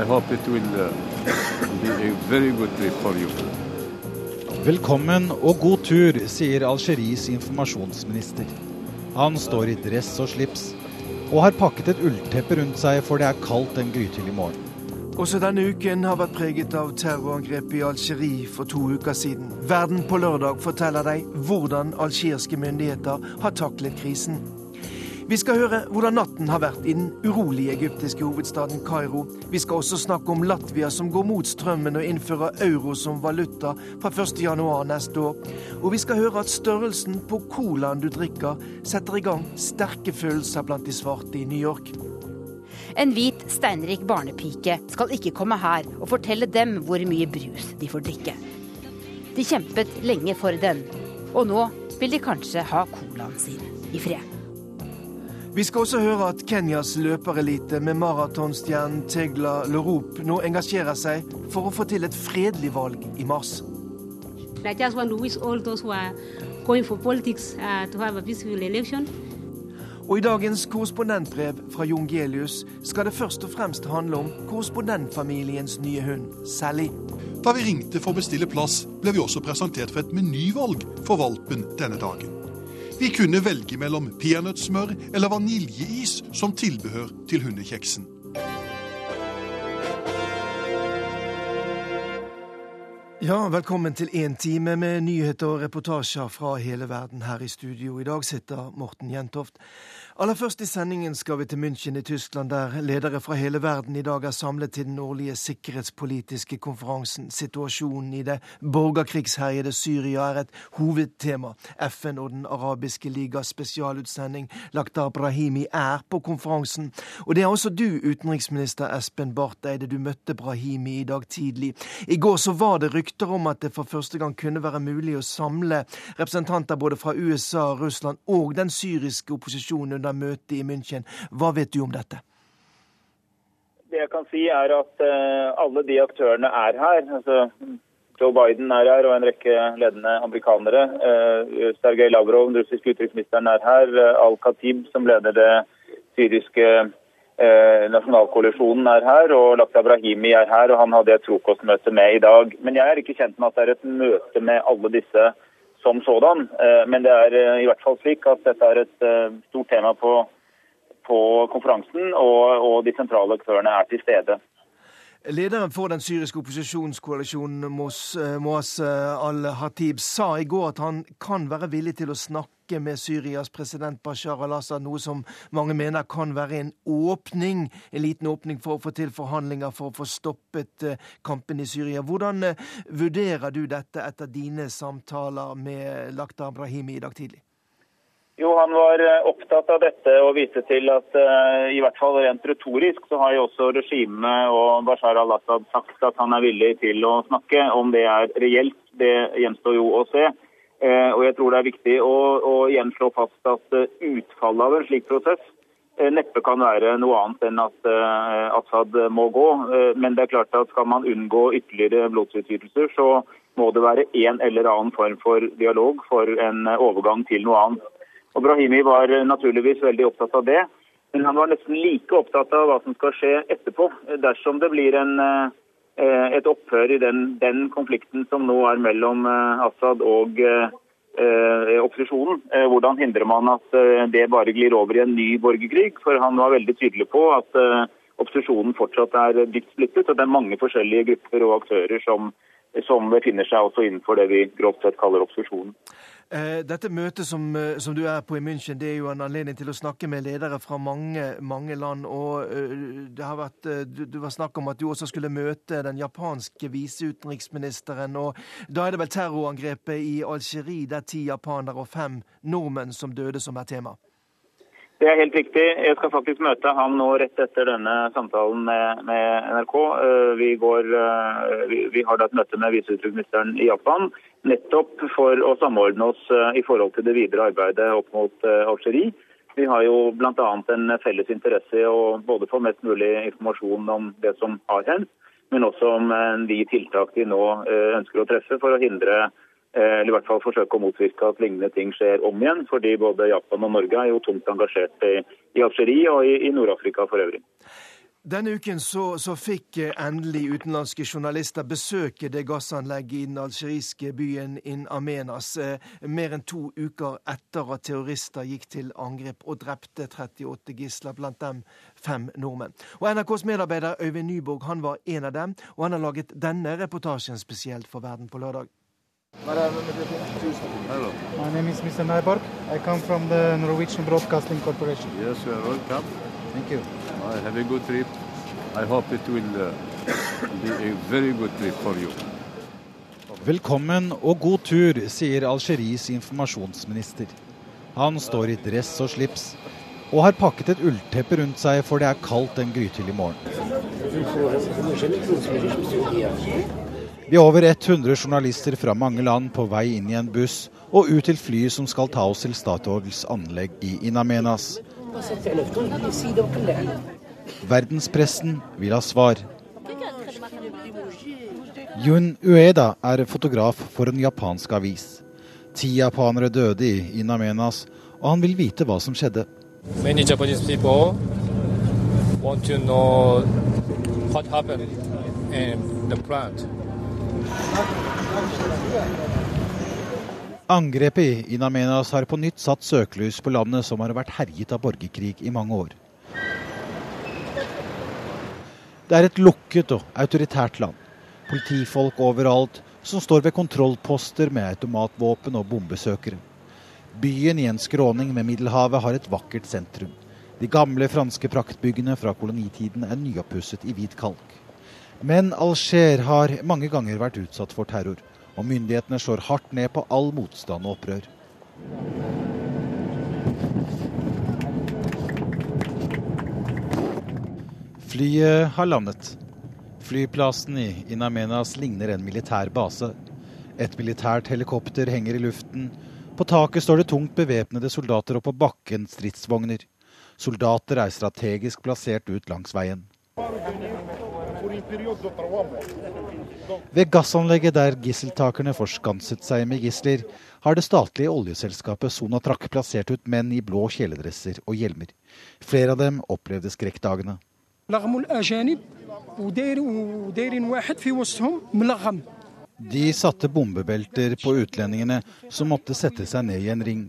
I hope it will uh, be a very good trip for you. Velkommen og god tur, sier Algeries informasjonsminister. Han står i dress og slips, og har pakket et ullteppe rundt seg for det er kaldt en grytidlig morgen. Også denne uken har vært preget av terrorangrepet i Algerie for to uker siden. Verden på lørdag forteller deg hvordan algeriske myndigheter har taklet krisen. Vi skal høre hvordan natten har vært i den urolige egyptiske hovedstaden Kairo. Vi skal også snakke om Latvia som går mot strømmen og innfører euro som valuta fra 1.1 neste år. Og vi skal høre at størrelsen på colaen du drikker, setter i gang sterke følelser blant de svarte i New York. En hvit, steinrik barnepike skal ikke komme her og fortelle dem hvor mye brus de får drikke. De kjempet lenge for den, og nå vil de kanskje ha colaen sin i fred. Vi skal også høre at Kenyas løperelite med maratonstjernen Tegla Lorop nå engasjerer seg for å få til et fredelig valg i mars. Og i dagens korrespondentbrev fra Jon Gelius skal det først og fremst handle om korrespondentfamiliens nye hund, Sally. Da vi ringte for å bestille plass, ble vi også presentert for et menyvalg for valpen denne dagen. Vi kunne velge mellom peanøttsmør eller vaniljeis som tilbehør til hundekjeksen. Ja, velkommen til én time med nyheter og reportasjer fra hele verden. Her i studio i dag sitter Morten Jentoft. Aller først i sendingen skal vi til München i Tyskland, der ledere fra hele verden i dag er samlet til den årlige sikkerhetspolitiske konferansen. Situasjonen i det borgerkrigsherjede Syria er et hovedtema. FN og Den arabiske ligas spesialutsending Lakhdar Brahimi er på konferansen. Og det er også du, utenriksminister Espen Barth Eide. Du møtte Brahimi i dag tidlig. I går så var det rykter om at det for første gang kunne være mulig å samle representanter både fra USA, Russland og den syriske opposisjonen under møtet i München. Hva vet du om dette? Det jeg kan si er at uh, alle de aktørene er her. Altså, Joe Biden er her og en rekke ledende amerikanere. Uh, Sergej Lavrov, den russiske utenriksministeren, er her. Uh, Al-Khatib, som leder det syriske nasjonalkoalisjonen, er her. Og Lakhdar Brahimi er her, og han hadde et frokostmøte med i dag. Men jeg er ikke kjent med at det er et møte med alle disse som sådan. Men det er i hvert fall slik at dette er et stort tema på, på konferansen, og, og de sentrale aktørene er til stede. Lederen for den syriske opposisjonskoalisjonen, Moaz al-Hatib, sa i går at han kan være villig til å snakke med Syrias president Bashar al-Assad, noe som mange mener kan være en åpning, en liten åpning for å få til forhandlinger for å få stoppet kampen i Syria. Hvordan vurderer du dette etter dine samtaler med Lakhdar Brahimi i dag tidlig? Jo, Han var opptatt av dette og viste til at i hvert fall rent retorisk så har jo også regimet og Bashar al-Assad sagt at han er villig til å snakke. Om det er reelt, det gjenstår jo å se. Uh, og jeg tror det er viktig å, å igjen slå fast at uh, utfallet av en slik prosess neppe kan være noe annet enn at Assad må gå. Men det er klart at skal man unngå ytterligere blodsutgytelser, så må det være en eller annen form for dialog for en overgang til noe annet. Og Brahimi var naturligvis veldig opptatt av det. Men han var nesten like opptatt av hva som skal skje etterpå, dersom det blir en, et opphør i den, den, konflikten som nå er mellom Assad og eh, opposisjonen. Hvordan hindrer man at det bare glir over i en ny borgerkrig? For han var veldig tydelig på at eh, opposisjonen fortsatt er dypt splittet, og det er mange forskjellige grupper og aktører som, som befinner seg også innenfor det vi grovt sett kaller opposisjonen. Dette møtet som, som, du er på i München, det er jo en anledning til å snakke med ledere fra mange, mange land. og det har vært, du, du var snakk om at du også skulle møte den japanske viseutenriksministeren. og Da er det vel terrorangrepet i Algerie der ti japanere og fem nordmenn som døde, som er tema? Det er helt riktig. Jeg skal faktisk møte han nå rett etter denne samtalen med, med NRK. Vi, går, vi, har da et møte med viseutenriksministeren i Japan nettopp for å samordne oss i forhold til det videre arbeidet opp mot Algerie. Vi har jo bl.a. en felles interesse i å både få mest mulig informasjon om det som har hendt, men også om de tiltak vi nå ønsker å treffe for å hindre eller i hvert fall forsøke å motvirke at lignende ting skjer om igjen. Fordi både Japan og Norge er jo tungt engasjert i, i Algerie og i, i Nord-Afrika for øvrig. Denne uken så, så, fikk eh, endelig utenlandske journalister besøke det gassanlegget i den algeriske byen In Amenas, eh, mer enn to uker etter at terrorister gikk til angrep og drepte 38 gisler, blant dem fem nordmenn. Og NRKs medarbeider Øyvind Nyborg han var en av dem, og han har laget denne reportasjen spesielt for Verden på lørdag. Hello. My name is Mr. Nyborg. I come from the Norwegian Broadcasting Corporation. Yes, you are welcome. Thank you. I have a good trip. I hope it will uh, be a very good trip for you. Velkommen og god tur, sier Algeries informasjonsminister. Han står i dress og slips og har pakket et ullteppe rundt seg, for det er kaldt en grytidlig morgen. Vi er over 100 journalister fra mange land på vei inn i en buss og ut til flyet som skal ta oss til Statoils anlegg i Inamenas. Verdenspressen vil ha svar. Yun Ueda er fotograf for en japansk avis. Ti japanere døde i Inamenas, og han vil vite hva som skjedde. Mange Japanese people want to know what happened in the plant. Angrepet i Namenas har på nytt satt søkelys på landet som har vært herjet av borgerkrig i mange år. Det er et lukket og autoritært land. Politifolk overalt som står ved kontrollposter med automatvåpen og bombesøkere. Byen i en skråning med Middelhavet har et vakkert sentrum. De gamle franske praktbyggene fra kolonitiden er nyoppusset i hvit kalk. Men Alger har mange ganger vært utsatt for terror, og myndighetene slår hardt ned på all motstand og opprør. Flyet har landet. Flyplassen i Inamenas ligner en militær base. Et militært helikopter henger i luften. På taket står det tungt bevæpnede soldater, og på bakken stridsvogner. Soldater er strategisk plassert ut langs veien. Ved gassanlegget der gisseltakerne forskanset seg med gisler, har det statlige oljeselskapet Sonatrach plassert ut menn i blå kjeledresser og hjelmer. Flere av dem opplevde skrekkdagene. De satte bombebelter på utlendingene, som måtte sette seg ned i en ring.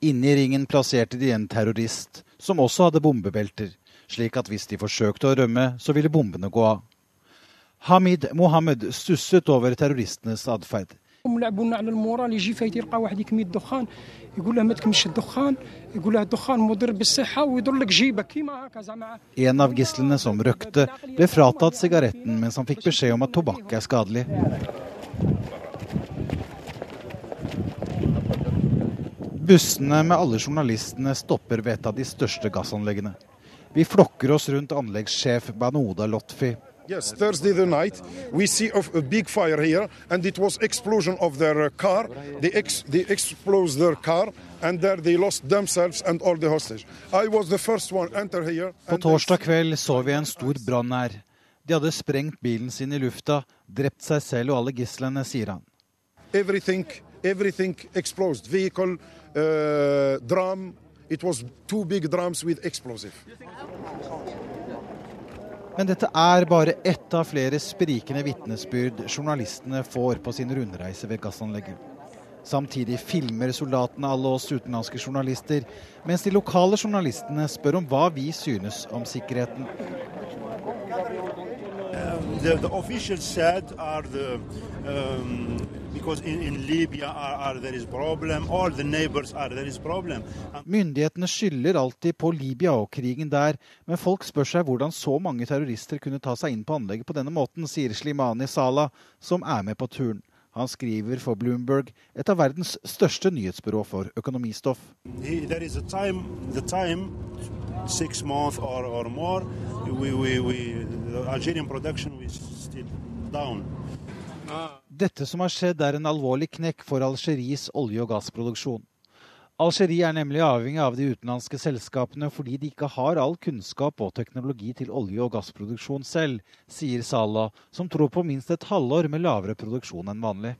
Inni ringen plasserte de en terrorist, som også hadde bombebelter, slik at hvis de forsøkte å rømme, så ville bombene gå av. Hamid Mohammed stusset over terroristenes atferd. En av gislene som røkte, ble fratatt sigaretten mens han fikk beskjed om at tobakk er skadelig. Bussene med alle journalistene stopper ved et av de største gassanleggene. Vi flokker oss rundt anleggssjef Banoda Lotfi. Yes, Thursday the night we see of a big fire here, and it was explosion of their car. They ex they explode their car, and there they lost themselves and all the hostage. I was the first one enter here. På torsdag kveld så vi en stor brann her. De hadde sprengt bilen sin i lufta, drept seg selv og alle gislene, sier han. Everything, everything exploded. Vehicle, uh, drum. It was two big drums with explosive. Men dette er bare ett av flere sprikende vitnesbyrd journalistene får på sin rundreise ved gassanlegget. Samtidig filmer soldatene alle oss utenlandske journalister, mens de lokale journalistene spør om hva vi synes om sikkerheten. the, the officials said are the um, because in, in Libya are, are there is problem, all the neighbors are there is problem. Myndighetene skylder alltid på Libya og krigen der, men folk spør seg hvordan så mange terrorister kunne ta seg inn på anlegget på denne måten, sier Slimani Salah, som er med på turen. Han skriver for Bloomberg, et av verdens største nyhetsbyrå for økonomistoff. He, there is a time, the time, six months or, or more, we, we, we, the Algerian production is still down. Dette som har skjedd, er en alvorlig knekk for Algeries olje- og gassproduksjon. Algerie er nemlig avhengig av de utenlandske selskapene fordi de ikke har all kunnskap og teknologi til olje- og gassproduksjon selv, sier Salah, som tror på minst et halvår med lavere produksjon enn vanlig.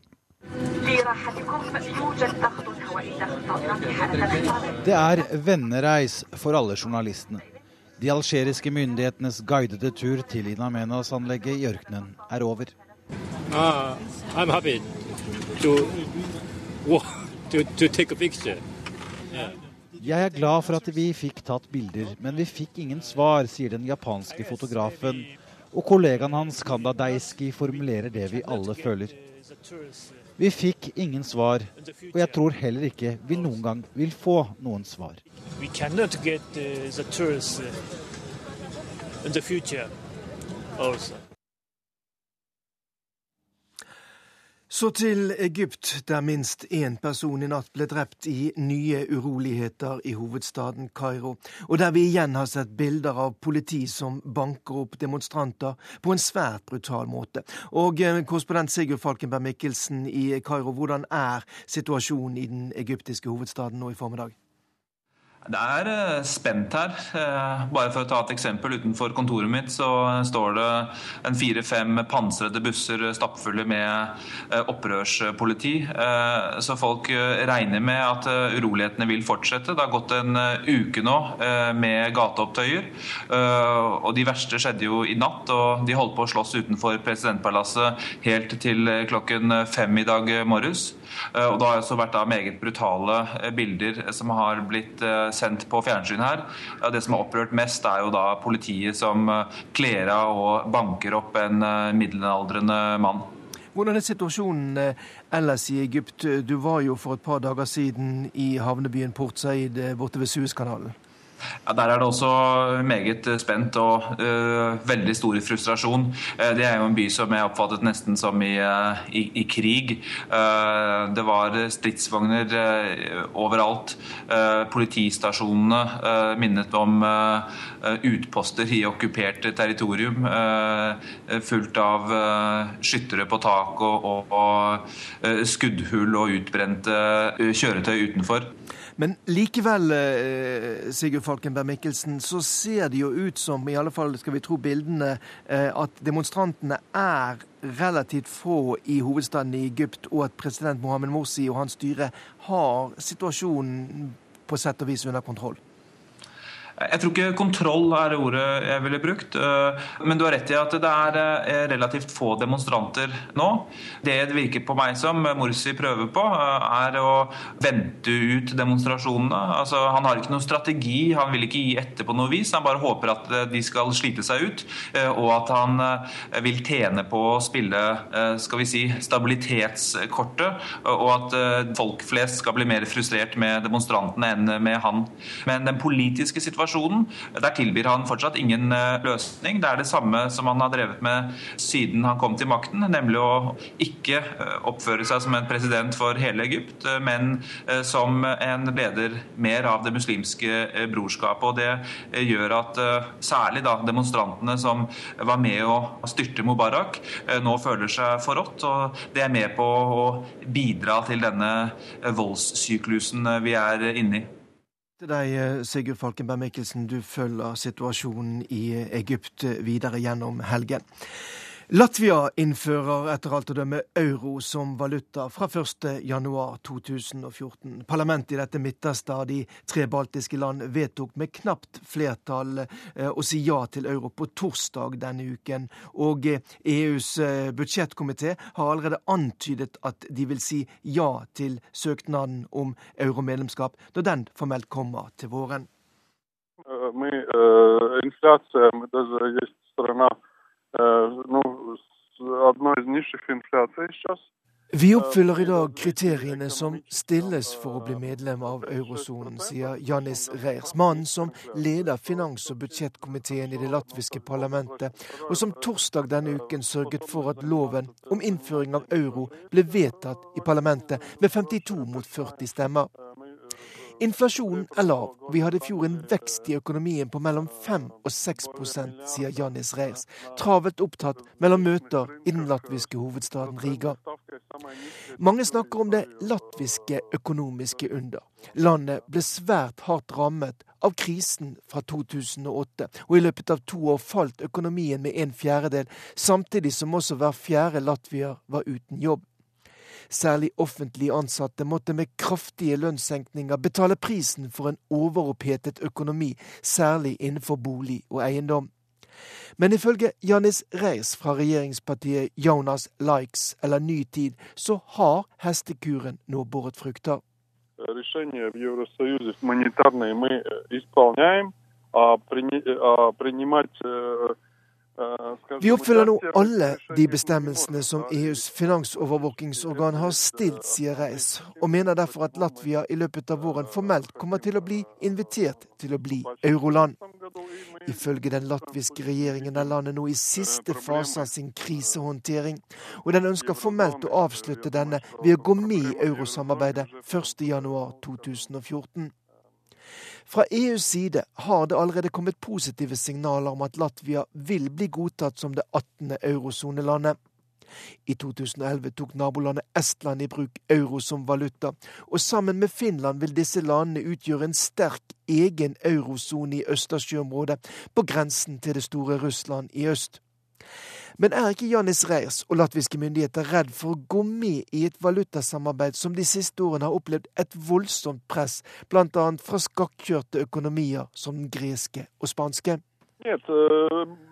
Det er vennereis for alle journalistene. De algeriske myndighetenes guidede tur til In Amenas-anlegget i ørkenen er over. Uh, I'm happy to, to, to take a picture. Yeah. Jeg er glad for at vi fikk tatt bilder, men vi fikk ingen svar, sier den japanske fotografen. Og kollegaen hans Kanda Deiski formulerer det vi alle føler. Vi fikk ingen svar, og jeg tror heller ikke vi noen gang vil få noen svar. We cannot get uh, the tourists uh, in the future also. Så til Egypt, der minst én person i natt ble drept i nye uroligheter i hovedstaden Kairo, og der vi igjen har sett bilder av politi som banker opp demonstranter på en svært brutal måte. Og eh, korrespondent Sigurd Falkenberg Mikkelsen i Kairo, hvordan er situasjonen i den egyptiske hovedstaden nå i formiddag? Det er eh, spent her. Eh, bare for å ta et eksempel. Utenfor kontoret mitt så står det en fire-fem pansrede busser stappfulle med eh, opprørspoliti. Så folk regner med at urolighetene vil fortsette. Det har gått en uke nå med gateopptøyer. Og de verste skjedde jo i natt, og de holdt på å slåss utenfor presidentpalasset helt til klokken fem i dag morges. Og det har også vært da meget brutale bilder som har blitt sendt på fjernsyn her. Det som har opprørt mest, er jo da politiet som eh, kler av og banker opp en eh, middelaldrende mann. Hvordan er situasjonen eh, ellers i Egypt? Du var jo for et par dager siden i havnebyen Port Said borte ved Suezkanalen. Ja, Der er det også meget spent og uh, veldig stor frustrasjon. Uh, det er jo en by som jeg oppfattet nesten som i, uh, i, i krig. det var stridsvogner overalt. politistasjonene minnet om utposter i okkupert territorium. fullt av skyttere på tak og, og, og skuddhull og utbrente kjøretøy utenfor. Men likevel, eh, Sigurd Falkenberg Mikkelsen, så ser det jo ut som, i alle fall skal vi tro bildene, eh, at demonstrantene er relativt få i hovedstaden i Egypt, og at president Mohammed Morsi og hans styre har situasjonen på sett og vis under kontroll? Jeg tror ikke kontroll er ordet jeg ville brukt. Eh, men du har rett i at det er eh, relativt få demonstranter nå. Det det virker på meg som Morsi prøver på, eh, er å vente ut demonstrasjonene. Altså, han har ikke noen strategi, han vil ikke gi etter på noe vis. Han bare håper at de skal slite seg ut, og at han vil tjene på å spille skal vi si, stabilitetskortet, og at folk flest skal bli mer frustrert med demonstrantene enn med han. Men den politiske situasjonen situasjonen. Der tilbyr han fortsatt ingen eh, løsning. Det er det samme som han har drevet med siden han kom til makten, nemlig å ikke eh, oppføre seg som en president for hele Egypt, eh, men som en leder mer av det muslimske brorskapet. Og det gjør at særlig da demonstrantene som var med å styrte Mubarak, nå føler seg forrådt. Og det er med på å bidra til denne voldssyklusen vi er inne i til deg, eh, Sigurd Falkenberg Mikkelsen. Du følger situasjonen i Egypt videre gjennom helgen. Latvia innfører etter alt å dømme euro som valuta fra 1.1.2014. Parlamentet i dette midterste av de tre baltiske land vedtok med knapt flertall eh, å si ja til euro på torsdag denne uken. Og EUs eh, e budsjettkomité har allerede antydet at de vil si ja til søknaden om euromedlemskap når den formelt kommer til våren. Мы, инфляция, мы даже есть страна ну, одной из низших инфляций сейчас. Vi oppfyller i dag kriteriene som stilles for å bli medlem av eurosonen, sier Janis Reirs, mannen som leder finans- og budsjettkomiteen i det latviske parlamentet, og som torsdag denne uken sørget for at loven om innføring av euro ble vedtatt i parlamentet med 52 mot 40 stemmer. Inflasjonen er lav. Vi hadde i fjor en vekst i økonomien på mellom 5 og 6% sier Janis Reirs, travelt opptatt mellom møter i den latviske hovedstaden Riga. Mange snakker om det latviske økonomiske under. Landet ble svært hardt rammet av krisen fra 2008, og i løpet av to år falt økonomien med en fjerdedel, samtidig som også hver fjerde latvier var uten jobb. Særlig offentlig ansatte måtte med kraftige lønnssenkninger betale prisen for en overopphetet økonomi, særlig innenfor bolig og eiendom. Men ifølge Janis Reis fra regjeringspartiet Jonas Likes, eller Ny Tid, så har hestekuren nå båret frukter. Решение в Евросоюзе гуманитарные мы исполняем, а принимать vi oppfyller nå alle de bestemmelsene som EUs finansovervåkingsorgan har stilt, sier Reis, og mener derfor at Latvia i løpet av våren formelt kommer til å bli invitert til å bli euroland. Ifølge den latviske regjeringen er landet nå i siste fase av sin krisehåndtering, og den ønsker formelt å avslutte denne ved å gå med i eurosamarbeidet 1.1.2014. Fra EUs side har det allerede kommet positive signaler om at Latvia vil bli godtatt som det 18. eurosonelandet. I 2011 tok nabolandet Estland i bruk euro som valuta, og sammen med Finland vil disse landene utgjøre en sterk egen eurosone i Østersjøområdet, på grensen til det store Russland i øst. Men er ikke Janis Reirs og latviske myndigheter redd for å gå med i et valutasamarbeid som de siste årene har opplevd et voldsomt press, bl.a. fra skakkjørte økonomier som den greske og spanske? Нет,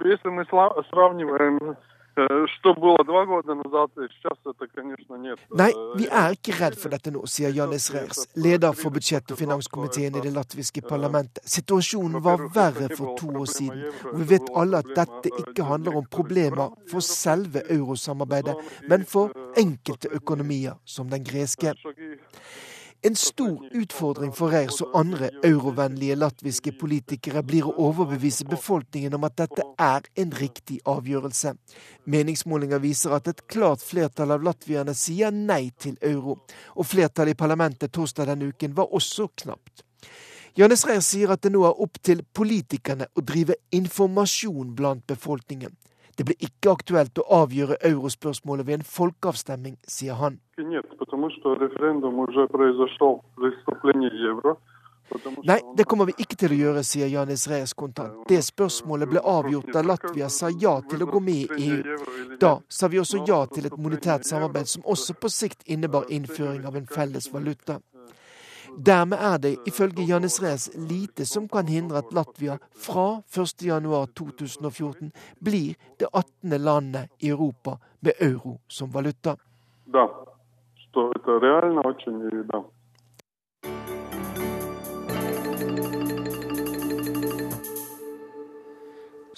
если мы сравниваем Что было два года назад, сейчас это, конечно, нет. Nei, vi er ikke redd for dette nå, sier Janis Reirs, leder for budsjett- og finanskomiteen i det latviske parlamentet. Situasjonen var verre for to år siden, og vi vet alle at dette ikke handler om problemer for selve eurosamarbeidet, men for enkelte økonomier, som den greske. En stor utfordring for Reirs og andre eurovennlige latviske politikere blir å overbevise befolkningen om at dette er en riktig avgjørelse. Meningsmålinger viser at et klart flertall av latvierne sier nei til euro, og flertallet i parlamentet torsdag denne uken var også knapt. Johannes Reier sier at det nå er opp til politikerne å drive informasjon blant befolkningen. Det blir ikke aktuelt å avgjøre eurospørsmålet ved en folkeavstemning, sier han. Nei, det kommer vi ikke til å gjøre, sier Janis Rees kontant. Det spørsmålet ble avgjort da Latvia sa ja til å gå med i EU. Da sa vi også ja til et monetært samarbeid som også på sikt innebar innføring av en felles valuta. Dermed er det ifølge Jannes Rees lite som kan hindre at Latvia fra 1.1.2014 blir det 18. landet i Europa med euro som valuta. Да, что это реально очень, да.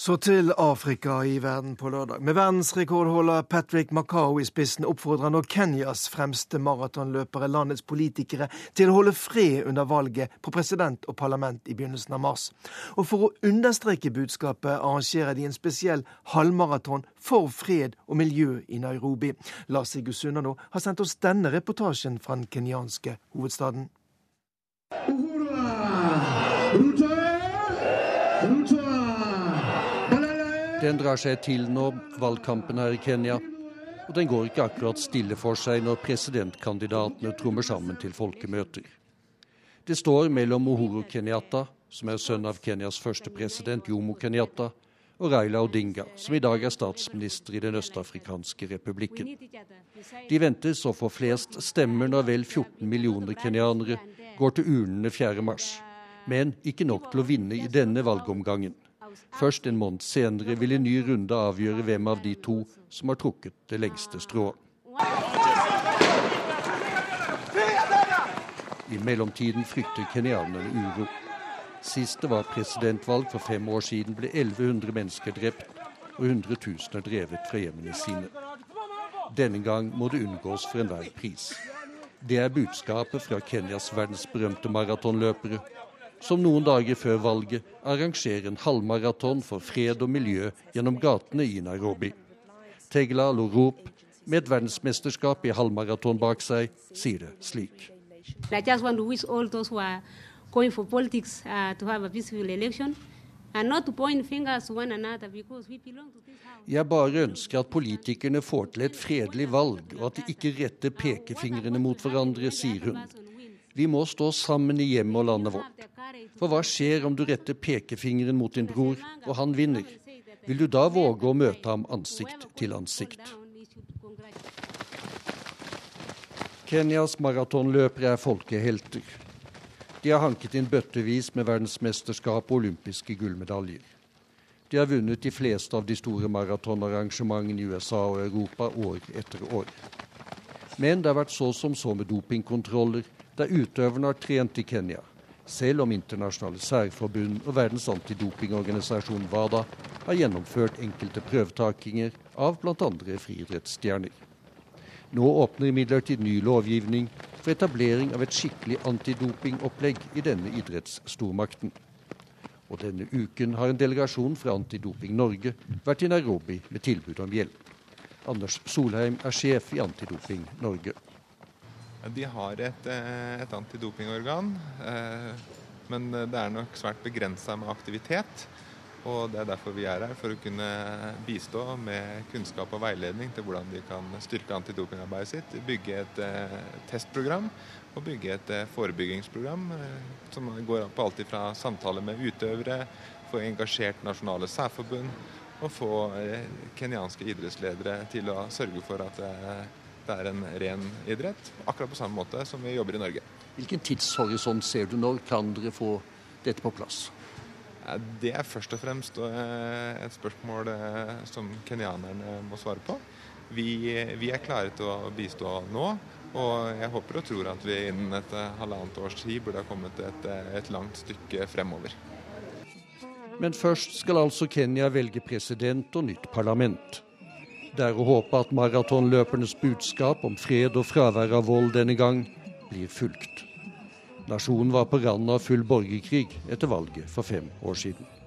Så til Afrika i verden på lørdag. Med verdensrekordholder Patrick Macao i spissen oppfordrer nå Kenyas fremste maratonløpere landets politikere til å holde fred under valget på president og parlament i begynnelsen av mars. Og for å understreke budskapet arrangerer de en spesiell halvmaraton for fred og miljø i Nairobi. Lars Sigurd Sunnano har sendt oss denne reportasjen fra den kenyanske hovedstaden. Den drar seg til nå, valgkampen her i Kenya. Og den går ikke akkurat stille for seg når presidentkandidatene trommer sammen til folkemøter. Det står mellom Uhuru Kenyatta, som er sønn av Kenyas første president Jomo Kenyatta, og Raila Odinga, som i dag er statsminister i den østafrikanske republikken. De ventes å få flest stemmer når vel 14 millioner kenyanere går til urnene 4.3, men ikke nok til å vinne i denne valgomgangen. Først en måned senere vil en ny runde avgjøre hvem av de to som har trukket det lengste strået. I mellomtiden frykter kenyanerne uro. Sist det var presidentvalg for fem år siden, ble 1100 mennesker drept og hundretusener drevet fra hjemmene sine. Denne gang må det unngås for enhver pris. Det er budskapet fra Kenyas verdensberømte maratonløpere som noen dager før valget arrangerer en halvmaraton for fred og miljø gjennom gatene i Nairobi. Tegla Lorop, med et verdensmesterskap i halvmaraton bak seg, sier det slik. Jeg bare ønsker at politikerne får til et fredelig valg, og at de ikke retter pekefingrene mot hverandre, sier hun. Vi må stå sammen i hjemmet og landet vårt. For hva skjer om du retter pekefingeren mot din bror, og han vinner? Vil du da våge å møte ham ansikt til ansikt? Kenyas maratonløpere er folkehelter. De har hanket inn bøttevis med verdensmesterskap og olympiske gullmedaljer. De har vunnet de fleste av de store maratonarrangementene i USA og Europa år etter år. Men det har vært så som så med dopingkontroller, der utøverne har trent i Kenya, selv om internasjonale særforbund og verdens antidopingorganisasjon WADA har gjennomført enkelte prøvetakinger av bl.a. friidrettsstjerner. Nå åpner imidlertid ny lovgivning for etablering av et skikkelig antidopingopplegg i denne idrettsstormakten. Og denne uken har en delegasjon fra Antidoping Norge vært i Nairobi med tilbud om hjelp. Anders Solheim er sjef i Antidoping Norge. De har et, eh, et antidopingorgan, eh, men det er nok svært begrensa med aktivitet. Og Det er derfor vi er her, for å kunne bistå med kunnskap og veiledning til hvordan de kan styrke antidopingarbeidet sitt, bygge et eh, testprogram og bygge et forebyggingsprogram som går på alt fra samtaler med utøvere, få engasjert nasjonale særforbund og få kenyanske idrettsledere til å sørge for at det er en ren idrett, akkurat på samme måte som vi jobber i Norge. Hvilken tidshorisont ser du når kan dere få dette på plass? Det er først og fremst eh, et spørsmål eh, som kenyanerne må svare på. Vi, vi, er klare til å bistå nå, og jeg håper og tror at vi innen et eh, halvannet års tid burde ha kommet et, et langt stykke fremover. Men først skal altså Kenya velge president og nytt parlament. Det er å håpe at maratonløpernes budskap om fred og fravær av vold denne gang blir fulgt. Nasjonen var på randen av full borgerkrig etter valget for fem år siden.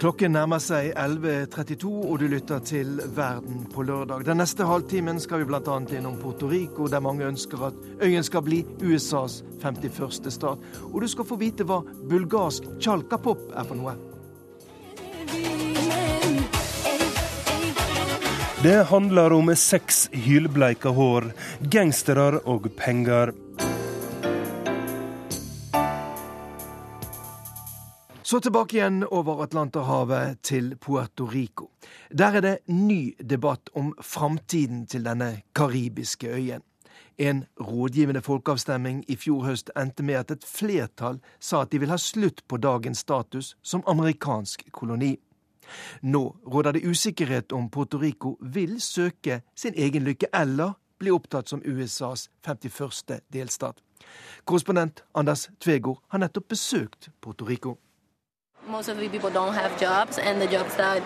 Klokken nærmer seg 11.32, og du lytter til Verden på lørdag. Den neste halvtimen skal vi bl.a. innom Puerto Rico, der mange ønsker at øyen skal bli USAs 51. stat. Og du skal få vite hva bulgarsk chalkapop er for noe. Det handler om seks hylbleika hår, gangstere og penger. Så tilbake igjen over Atlanterhavet til Puerto Rico. Der er det ny debatt om framtiden til denne karibiske øyen. En rådgivende folkeavstemning i fjor høst endte med at et flertall sa at de vil ha slutt på dagens status som amerikansk koloni. Nå råder det usikkerhet om Puerto Rico vil søke sin egen lykke eller bli opptatt som USAs 51. delstat. Korrespondent Anders Tvegård har nettopp besøkt Puerto Rico. Most of the people don't have jobs, and the jobs that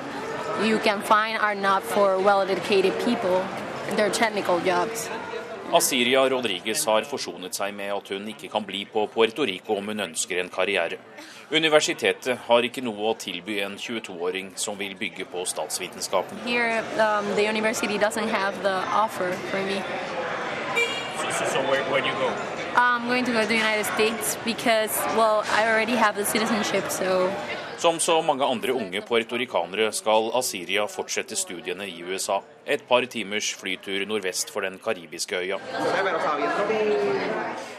you can find are not for well-educated people. They're technical jobs. Asiria Rodriguez har forsonet seg med at hun ikke kan bli på Puerto Rico om hun ønsker en karriere. Universitetet har ikke noe å tilby en 22-åring som vil bygge på statsvitenskapen. Here, um, the university doesn't have the offer for me. So, so, so where, where do you go? I'm going to go to the United States because, well, I already have the citizenship, so Som så mange andre unge puertorikanere skal Asiria fortsette studiene i USA. Et par timers flytur nordvest for den karibiske øya.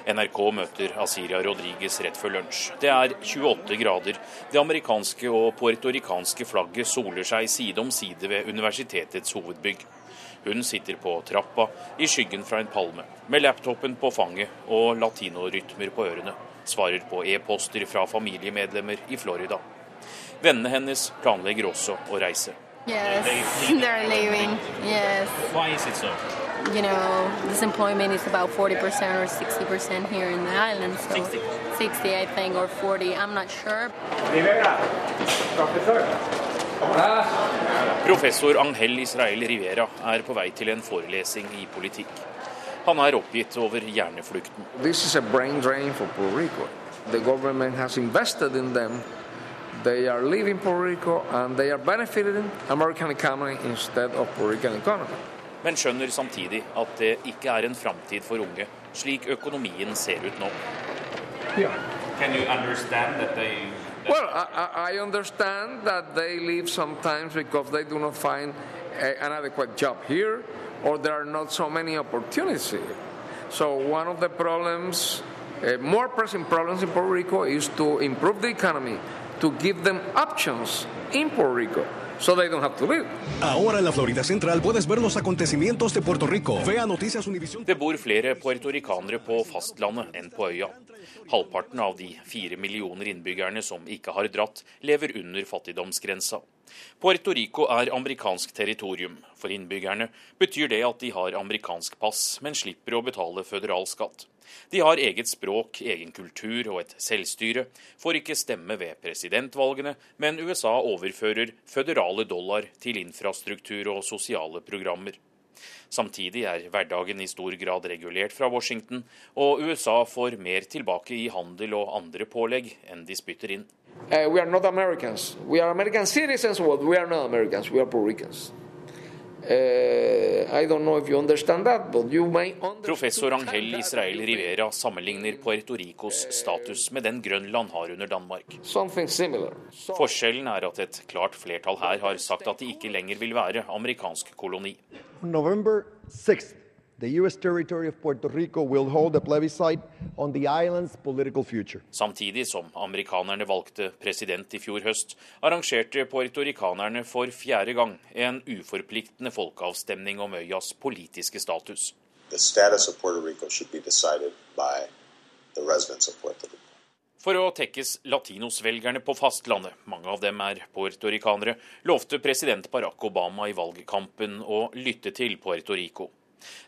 NRK møter Asiria Rodriguez rett før lunsj. Det er 28 grader. Det amerikanske og puertorikanske flagget soler seg side om side ved universitetets hovedbygg. Hun sitter på trappa i skyggen fra en palme, med laptopen på fanget og latinorytmer på ørene. Svarer på e-poster fra familiemedlemmer i Florida. Vennene hennes planlegger også å reise. yes, they're leaving. Yes, Why is it so? you know, this employment is about 40% or 60% here in the island. So 60. 60, I think, or 40. I'm not sure. Professor Angel Israel Rivera er på vei til en forelesing i politikk. Han er oppgitt over hjerneflukten. This is a brain for Puerto Rico. The government has invested in them. They are leaving Puerto Rico and they are benefiting American economy instead of Puerto Rican economy. Men skjønner samtidig at det ikke er en framtid for unge, slik økonomien ser ut nå. Can you understand that they Well, I, I I understand that they leave sometimes because they do not find a, an adequate job here or there are not so many opportunities. So one of the problems, uh, more pressing problems in Puerto Rico is to improve the economy, to give them options in Puerto Rico. so they don't have to leave. Ahora en la Florida Central puedes ver los acontecimientos de Puerto Rico. Vea Noticias Univision. Det bor flere puertoricanere på fastlandet enn på øya. Halvparten av de fire millioner innbyggerne som ikke har dratt, lever under fattigdomsgrensa. Puerto Rico er amerikansk territorium. For innbyggerne betyr det at de har amerikansk pass, men slipper å betale føderal skatt. De har eget språk, egen kultur og et selvstyre, får ikke stemme ved presidentvalgene, men USA overfører føderale dollar til infrastruktur og sosiale programmer. Samtidig er hverdagen i stor grad regulert fra Washington, og USA får mer tilbake i handel og andre pålegg enn de spytter inn. Uh. Professor Angel Israel Rivera sammenligner Puerto Ricos status med den Grønland har under Danmark. Forskjellen er at et klart flertall her har sagt at de ikke lenger vil være amerikansk koloni. November 6th, the U.S. territory of Puerto Rico will hold a plebiscite on the island's political future. Samtidig som amerikanerne valgte president i fjor høst, arrangerte puertorikanerne for fjerde gang en uforpliktende folkeavstemning om øyas politiske status. The status of Puerto Rico should be decided by the residents of Puerto Rico. For å tekkes latinosvelgerne på fastlandet, mange av dem er puertorikanere, lovte president Barack Obama i valgkampen å lytte til Puerto Rico.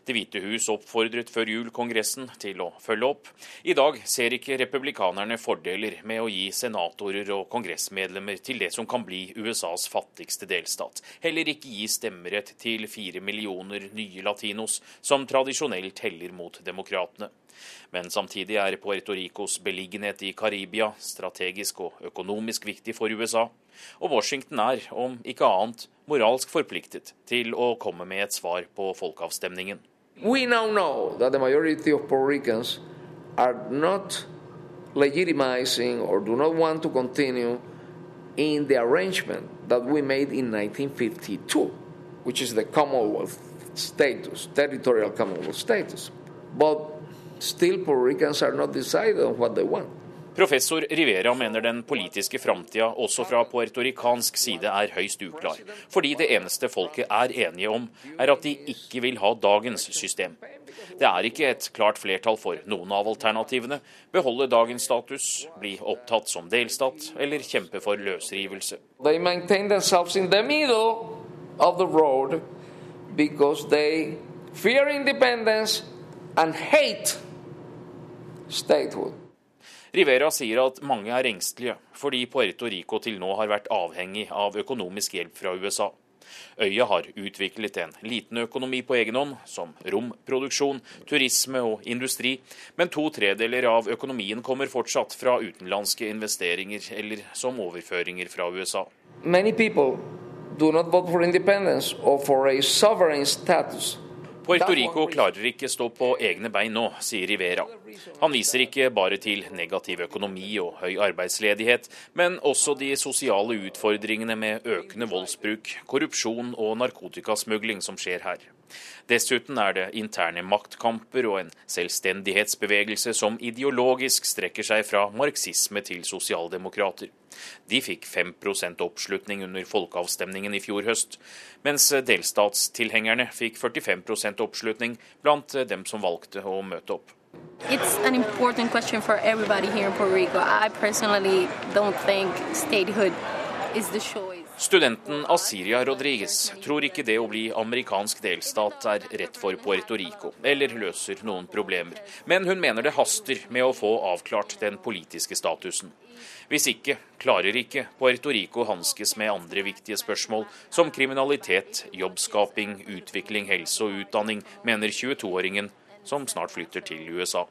Det hvite hus oppfordret før jul Kongressen til å følge opp. I dag ser ikke republikanerne fordeler med å gi senatorer og kongressmedlemmer til det som kan bli USAs fattigste delstat. Heller ikke gi stemmerett til fire millioner nye latinos, som tradisjonelt heller mot demokratene. Men samtidig er Puerto Ricos beliggenhet i Karibia strategisk og økonomisk viktig for USA. Og Washington er, om ikke annet, moralsk forpliktet til å komme med et svar på folkeavstemningen. We now know that the majority Puerto Ricans are not legitimizing or do not want to continue arrangement that we made in 1952, which is the Commonwealth status, territorial Commonwealth status. Still, Puerto Ricans are not decided on what they want. Professor Rivera mener den politiske framtida også fra puertorikansk side er høyst uklar, fordi det eneste folket er enige om, er at de ikke vil ha dagens system. Det er ikke et klart flertall for noen av alternativene. Beholde dagens status, bli opptatt som delstat eller kjempe for løsrivelse. They maintain themselves in the middle of the road because they fear independence and. Rivera sier at mange er engstelige fordi Puerto Rico til nå har vært avhengig av økonomisk hjelp fra USA. Øya har utviklet en liten økonomi på egen hånd, som romproduksjon, turisme og industri, men to tredeler av økonomien kommer fortsatt fra utenlandske investeringer eller som overføringer fra USA. Many people do not vote for independence or for a sovereign status Puerto Rico klarer ikke stå på egne bein nå, sier Rivera. Han viser ikke bare til negativ økonomi og høy arbeidsledighet, men også de sosiale utfordringene med økende voldsbruk, korrupsjon og narkotikasmugling som skjer her. Dessuten er det interne maktkamper og en selvstendighetsbevegelse som ideologisk strekker seg fra marxisme til sosialdemokrater. De fikk 5% oppslutning under folkeavstemningen i fjor høst, mens delstatstilhengerne fikk 45% oppslutning blant dem som valgte å møte opp. It's an important question for everybody here in Puerto Rico. I personally don't think statehood is the choice. Studenten Asiria Rodriguez tror ikke det å bli amerikansk delstat er rett for Puerto Rico, eller løser noen problemer. Men hun mener det haster med å få avklart den politiske statusen. Hvis ikke klarer ikke Puerto Rico hanskes med andre viktige spørsmål, som kriminalitet, jobbskaping, utvikling, helse og utdanning, mener 22-åringen, som snart flytter til USA.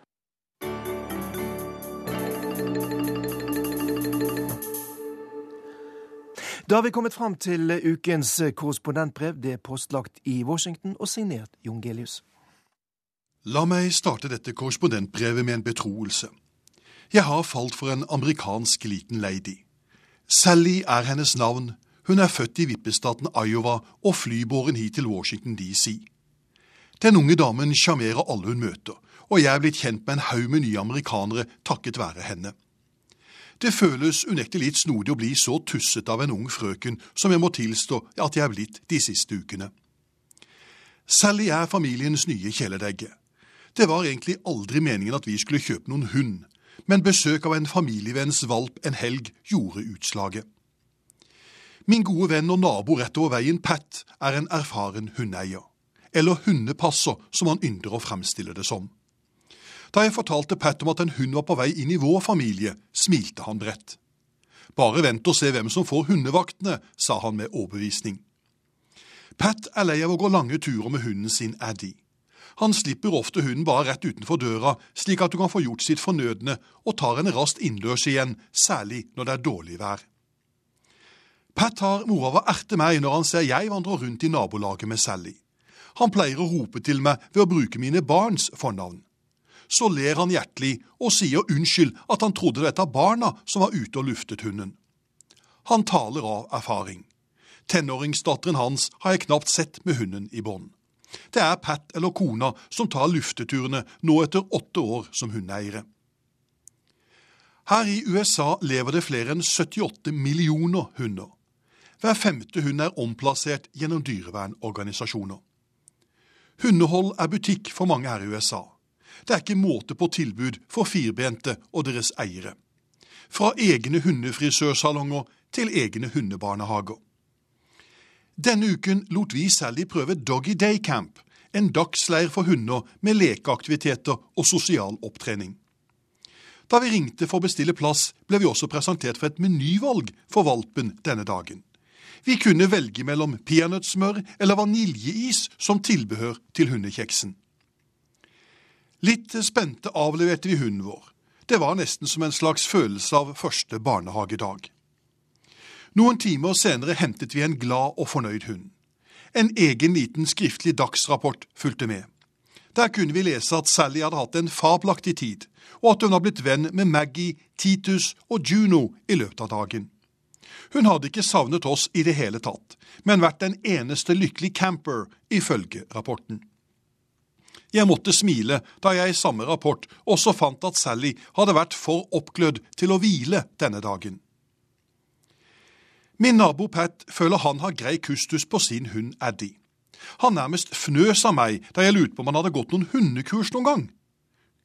Da har vi kommet fram til ukens korrespondentbrev. Det er postlagt i Washington og signert Jon Gelius. La meg starte dette korrespondentbrevet med en betroelse. Jeg har falt for en amerikansk liten lady. Sally er hennes navn. Hun er født i vippestaten Iowa og flybåren hit til Washington DC. Den unge damen sjarmerer alle hun møter, og jeg er blitt kjent med en haug med nye amerikanere takket være henne. Det føles unektelig litt snodig å bli så tusset av en ung frøken som jeg må tilstå at jeg er blitt de siste ukene. Sally er familiens nye kjæledegge. Det var egentlig aldri meningen at vi skulle kjøpe noen hund, men besøk av en familievenns valp en helg gjorde utslaget. Min gode venn og nabo rett over veien, Pat, er en erfaren hundeeier. Eller hundepasser, som han ynder å fremstille det som. Da jeg fortalte Pat om at en hund var på vei inn i vår familie, smilte han bredt. Bare vent og se hvem som får hundevaktene, sa han med overbevisning. Pat er lei av å gå lange turer med hunden sin Addy. Han slipper ofte hunden bare rett utenfor døra, slik at du kan få gjort sitt fornødne, og tar henne raskt innendørs igjen, særlig når det er dårlig vær. Pat har mora av å erte meg når han ser jeg vandrer rundt i nabolaget med Sally. Han pleier å rope til meg ved å bruke mine barns fornavn. Så ler han hjertelig og sier unnskyld at han trodde det var barna som var ute og luftet hunden. Han taler av erfaring. Tenåringsdatteren hans har jeg knapt sett med hunden i bånd. Det er Pat eller kona som tar lufteturene nå etter åtte år som hundeeiere. Her i USA lever det flere enn 78 millioner hunder. Hver femte hund er omplassert gjennom dyrevernorganisasjoner. Hundehold er butikk for mange her i USA. Det er ikke måte på tilbud for firbente og deres eiere. Fra egne hundefrisørsalonger til egne hundebarnehager. Denne uken lot vi Sally prøve Doggy Day Camp, en dagsleir for hunder med lekeaktiviteter og sosial opptrening. Da vi ringte for å bestille plass, ble vi også presentert for et menyvalg for valpen denne dagen. Vi kunne velge mellom peanøttsmør eller vaniljeis som tilbehør til hundekjeksen. Litt spente avleverte vi hunden vår. Det var nesten som en slags følelse av første barnehagedag. Noen timer senere hentet vi en glad og fornøyd hund. En egen liten skriftlig dagsrapport fulgte med. Der kunne vi lese at Sally hadde hatt en fabelaktig tid, og at hun har blitt venn med Maggie, Titus og Juno i løpet av dagen. Hun hadde ikke savnet oss i det hele tatt, men vært den eneste lykkelig camper, ifølge rapporten. Jeg måtte smile da jeg i samme rapport også fant at Sally hadde vært for oppglødd til å hvile denne dagen. Min nabo Pat føler han har grei kustus på sin hund Addy. Han nærmest fnøs av meg da jeg lurte på om han hadde gått noen hundekurs noen gang.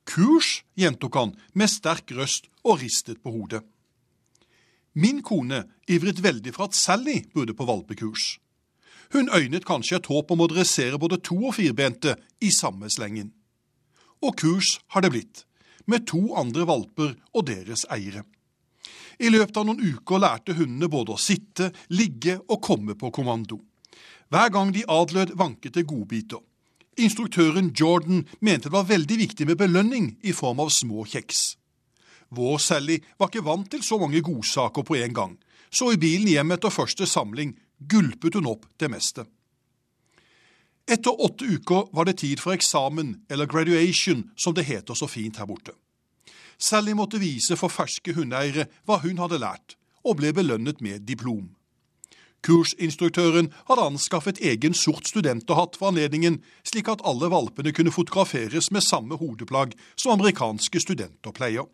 Kurs, gjentok han med sterk røst og ristet på hodet. Min kone ivret veldig for at Sally burde på valpekurs. Hun øynet kanskje et håp om å dressere både to- og firbente i samme slengen. Og kurs har det blitt, med to andre valper og deres eiere. I løpet av noen uker lærte hundene både å sitte, ligge og komme på kommando. Hver gang de adlød, vanket det godbiter. Instruktøren Jordan mente det var veldig viktig med belønning i form av små kjeks. Vår Sally var ikke vant til så mange godsaker på en gang, så i bilen hjem etter første samling gulpet hun opp det meste. Etter åtte uker var det tid for eksamen, eller graduation, som det heter så fint her borte. Sally måtte vise for ferske hundeeiere hva hun hadde lært, og ble belønnet med diplom. Kursinstruktøren hadde anskaffet egen sort studenterhatt for anledningen, slik at alle valpene kunne fotograferes med samme hodeplagg som amerikanske studenter pleier.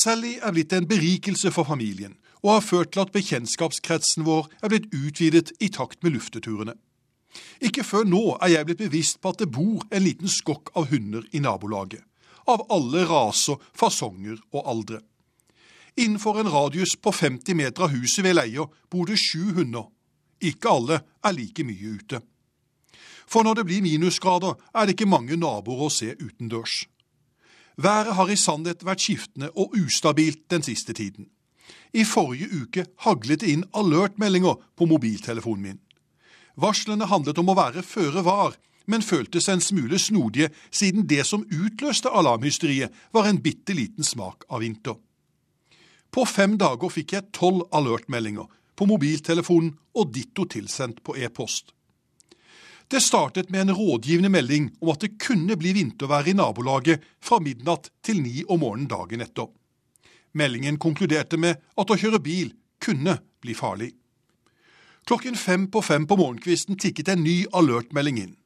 Sally er blitt en berikelse for familien, og har ført til at bekjentskapskretsen vår er blitt utvidet i takt med lufteturene. Ikke før nå er jeg blitt bevisst på at det bor en liten skokk av hunder i nabolaget av alle raser, fasonger og aldre. Innenfor en radius på 50 meter av huset vi leier, bor det sju hunder. Ikke alle er like mye ute. For når det blir minusgrader, er det ikke mange naboer å se utendørs. Været har i sannhet vært skiftende og ustabilt den siste tiden. I forrige uke haglet det inn alertmeldinger på mobiltelefonen min. Varslene handlet om å være føre var, men føltes en smule snodige siden det som utløste alarmhysteriet, var en bitte liten smak av vinter. På fem dager fikk jeg tolv alertmeldinger på mobiltelefonen og ditto tilsendt på e-post. Det startet med en rådgivende melding om at det kunne bli vintervær i nabolaget fra midnatt til ni om morgenen dagen etter. Meldingen konkluderte med at å kjøre bil kunne bli farlig. Klokken fem på fem på morgenkvisten tikket en ny alertmelding inn.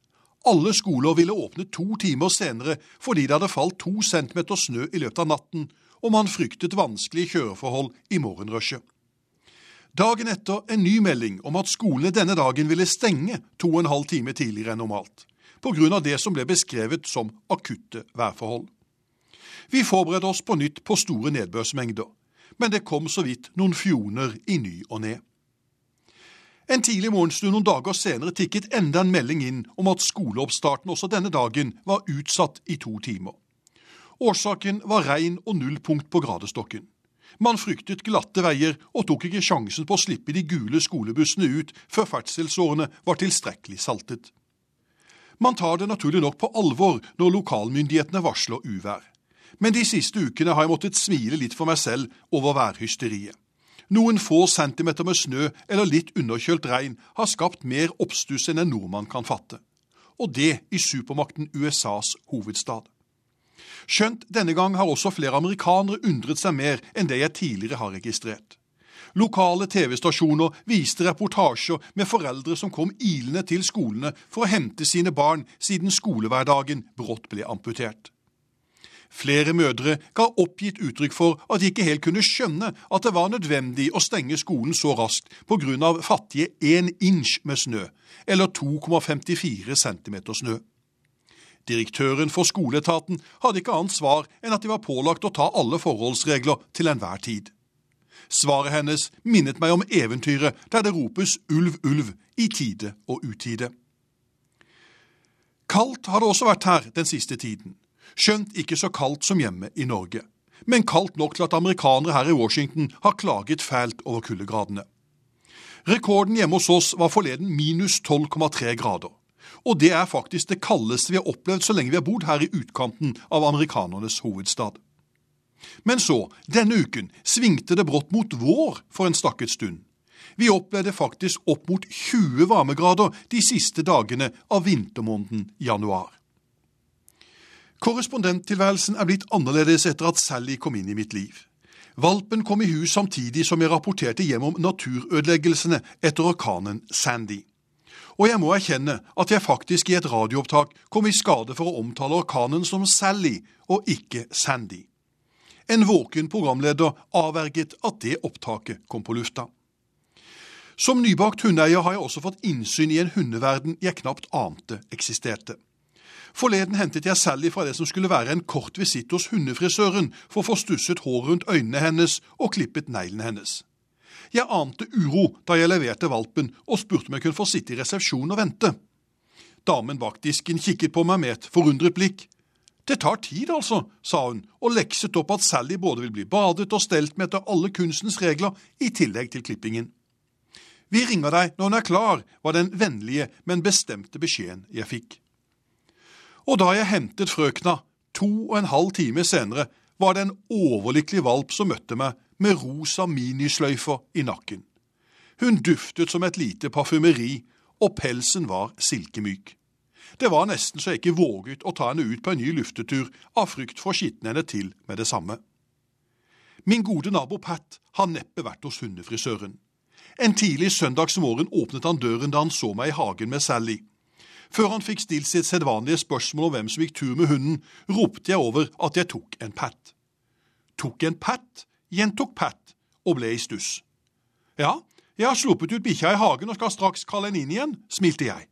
Alle skoler ville åpne to timer senere fordi det hadde falt to centimeter snø i løpet av natten, og man fryktet vanskelige kjøreforhold i morgenrushet. Dagen etter en ny melding om at skolene denne dagen ville stenge to og en halv time tidligere enn normalt, pga. det som ble beskrevet som akutte værforhold. Vi forberedte oss på nytt på store nedbørsmengder, men det kom så vidt noen fjoner i ny og ne. En tidlig morgenstund noen dager senere tikket enda en melding inn om at skoleoppstarten også denne dagen var utsatt i to timer. Årsaken var regn og nullpunkt på gradestokken. Man fryktet glatte veier og tok ikke sjansen på å slippe de gule skolebussene ut før ferdselsårene var tilstrekkelig saltet. Man tar det naturlig nok på alvor når lokalmyndighetene varsler uvær. Men de siste ukene har jeg måttet smile litt for meg selv over værhysteriet. Noen få centimeter med snø eller litt underkjølt regn har skapt mer oppstuss enn en nordmann kan fatte. Og det i supermakten USAs hovedstad. Skjønt denne gang har også flere amerikanere undret seg mer enn det jeg tidligere har registrert. Lokale TV-stasjoner viste reportasjer med foreldre som kom ilende til skolene for å hente sine barn siden skolehverdagen brått ble amputert. Flere mødre ga oppgitt uttrykk for at de ikke helt kunne skjønne at det var nødvendig å stenge skolen så raskt pga. fattige én inch med snø, eller 2,54 cm snø. Direktøren for skoleetaten hadde ikke annet svar enn at de var pålagt å ta alle forholdsregler til enhver tid. Svaret hennes minnet meg om eventyret der det ropes ulv, ulv i tide og utide. Kaldt har det også vært her den siste tiden, skjønt ikke så kaldt som hjemme i Norge, men kaldt nok til at amerikanere her i Washington har klaget fælt over kuldegradene. Rekorden hjemme hos oss var forleden minus 12,3 grader. Og det er faktisk det kaldeste vi har opplevd så lenge vi har bodd her i utkanten av amerikanernes hovedstad. Men så, denne uken, svingte det brått mot vår for en stakket stund. Vi opplevde faktisk opp mot 20 varmegrader de siste dagene av vintermåneden januar. Korrespondenttilværelsen er blitt annerledes etter at Sally kom inn i mitt liv. Valpen kom i hus samtidig som jeg rapporterte hjem om naturødeleggelsene etter orkanen Sandy. Og jeg må erkjenne at jeg faktisk i et radioopptak kom i skade for å omtale orkanen som Sally og ikke Sandy. En våken programleder avverget at det opptaket kom på lufta. Som nybakt hundeeier har jeg også fått innsyn i en hundeverden jeg knapt ante eksisterte. Forleden hentet jeg Sally fra det som skulle være en kort visitt hos hundefrisøren for å få stusset håret rundt øynene hennes og klippet neglene hennes. Jeg ante uro da jeg leverte valpen og spurte om jeg kunne få sitte i resepsjonen og vente. Damen bak disken kikket på meg med et forundret blikk. Det tar tid, altså, sa hun, og lekset opp at Sally både vil bli badet og stelt med etter alle kunstens regler, i tillegg til klippingen. Vi ringer deg når hun er klar, var den vennlige, men bestemte beskjeden jeg fikk. Og da jeg hentet frøkna, to og en halv time senere, var det en overlykkelig valp som møtte meg med rosa minisløyfer i nakken. Hun duftet som et lite parfymeri, og pelsen var silkemyk. Det var nesten så jeg ikke våget å ta henne ut på en ny luftetur av frykt for å skitne henne til med det samme. Min gode nabo Pat har neppe vært hos hundefrisøren. En tidlig søndagsmorgen åpnet han døren da han så meg i hagen med Sally. Før han fikk stilt sitt sedvanlige spørsmål om hvem som gikk tur med hunden, ropte jeg over at jeg tok en Pat. Tok en Pat? Gjentok Pat og ble i stuss. Ja, jeg har sluppet ut bikkja i hagen og skal straks kalle henne inn igjen, smilte jeg.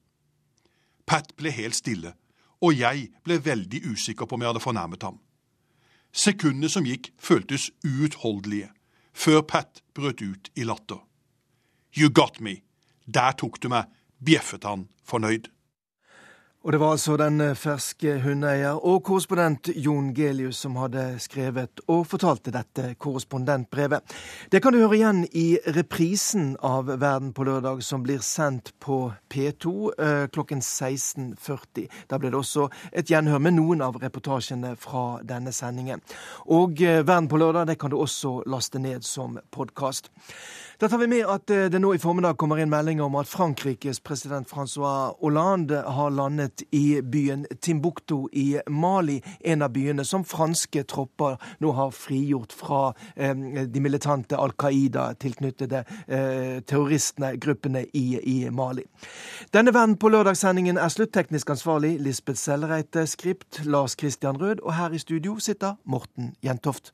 Pat ble helt stille, og jeg ble veldig usikker på om jeg hadde fornærmet ham. Sekundene som gikk, føltes uutholdelige, før Pat brøt ut i latter. You got me. Der tok du meg, bjeffet han fornøyd. Og det var altså den eh, ferske hundeeier og korrespondent Jon Gelius som hadde skrevet og fortalte dette korrespondentbrevet. Det kan du høre igjen i reprisen av Verden på lørdag, som blir sendt på P2 eh, klokken 16.40. Da blir det også et gjenhør med noen av reportasjene fra denne sendingen. Og eh, Verden på lørdag det kan du også laste ned som podkast. Da tar vi med at det nå i formiddag kommer inn meldinger om at Frankrikes president Francois Hollande har landet i byen Timbuktu i Mali, en av byene som franske tropper nå har frigjort fra eh, de militante Al Qaida-tilknyttede eh, terroristene, gruppene i, i, Mali. Denne Verden på lørdagssendingen er slutteknisk ansvarlig Lisbeth Sellereite, skript Lars Christian Rød, og her i studio sitter Morten Jentoft.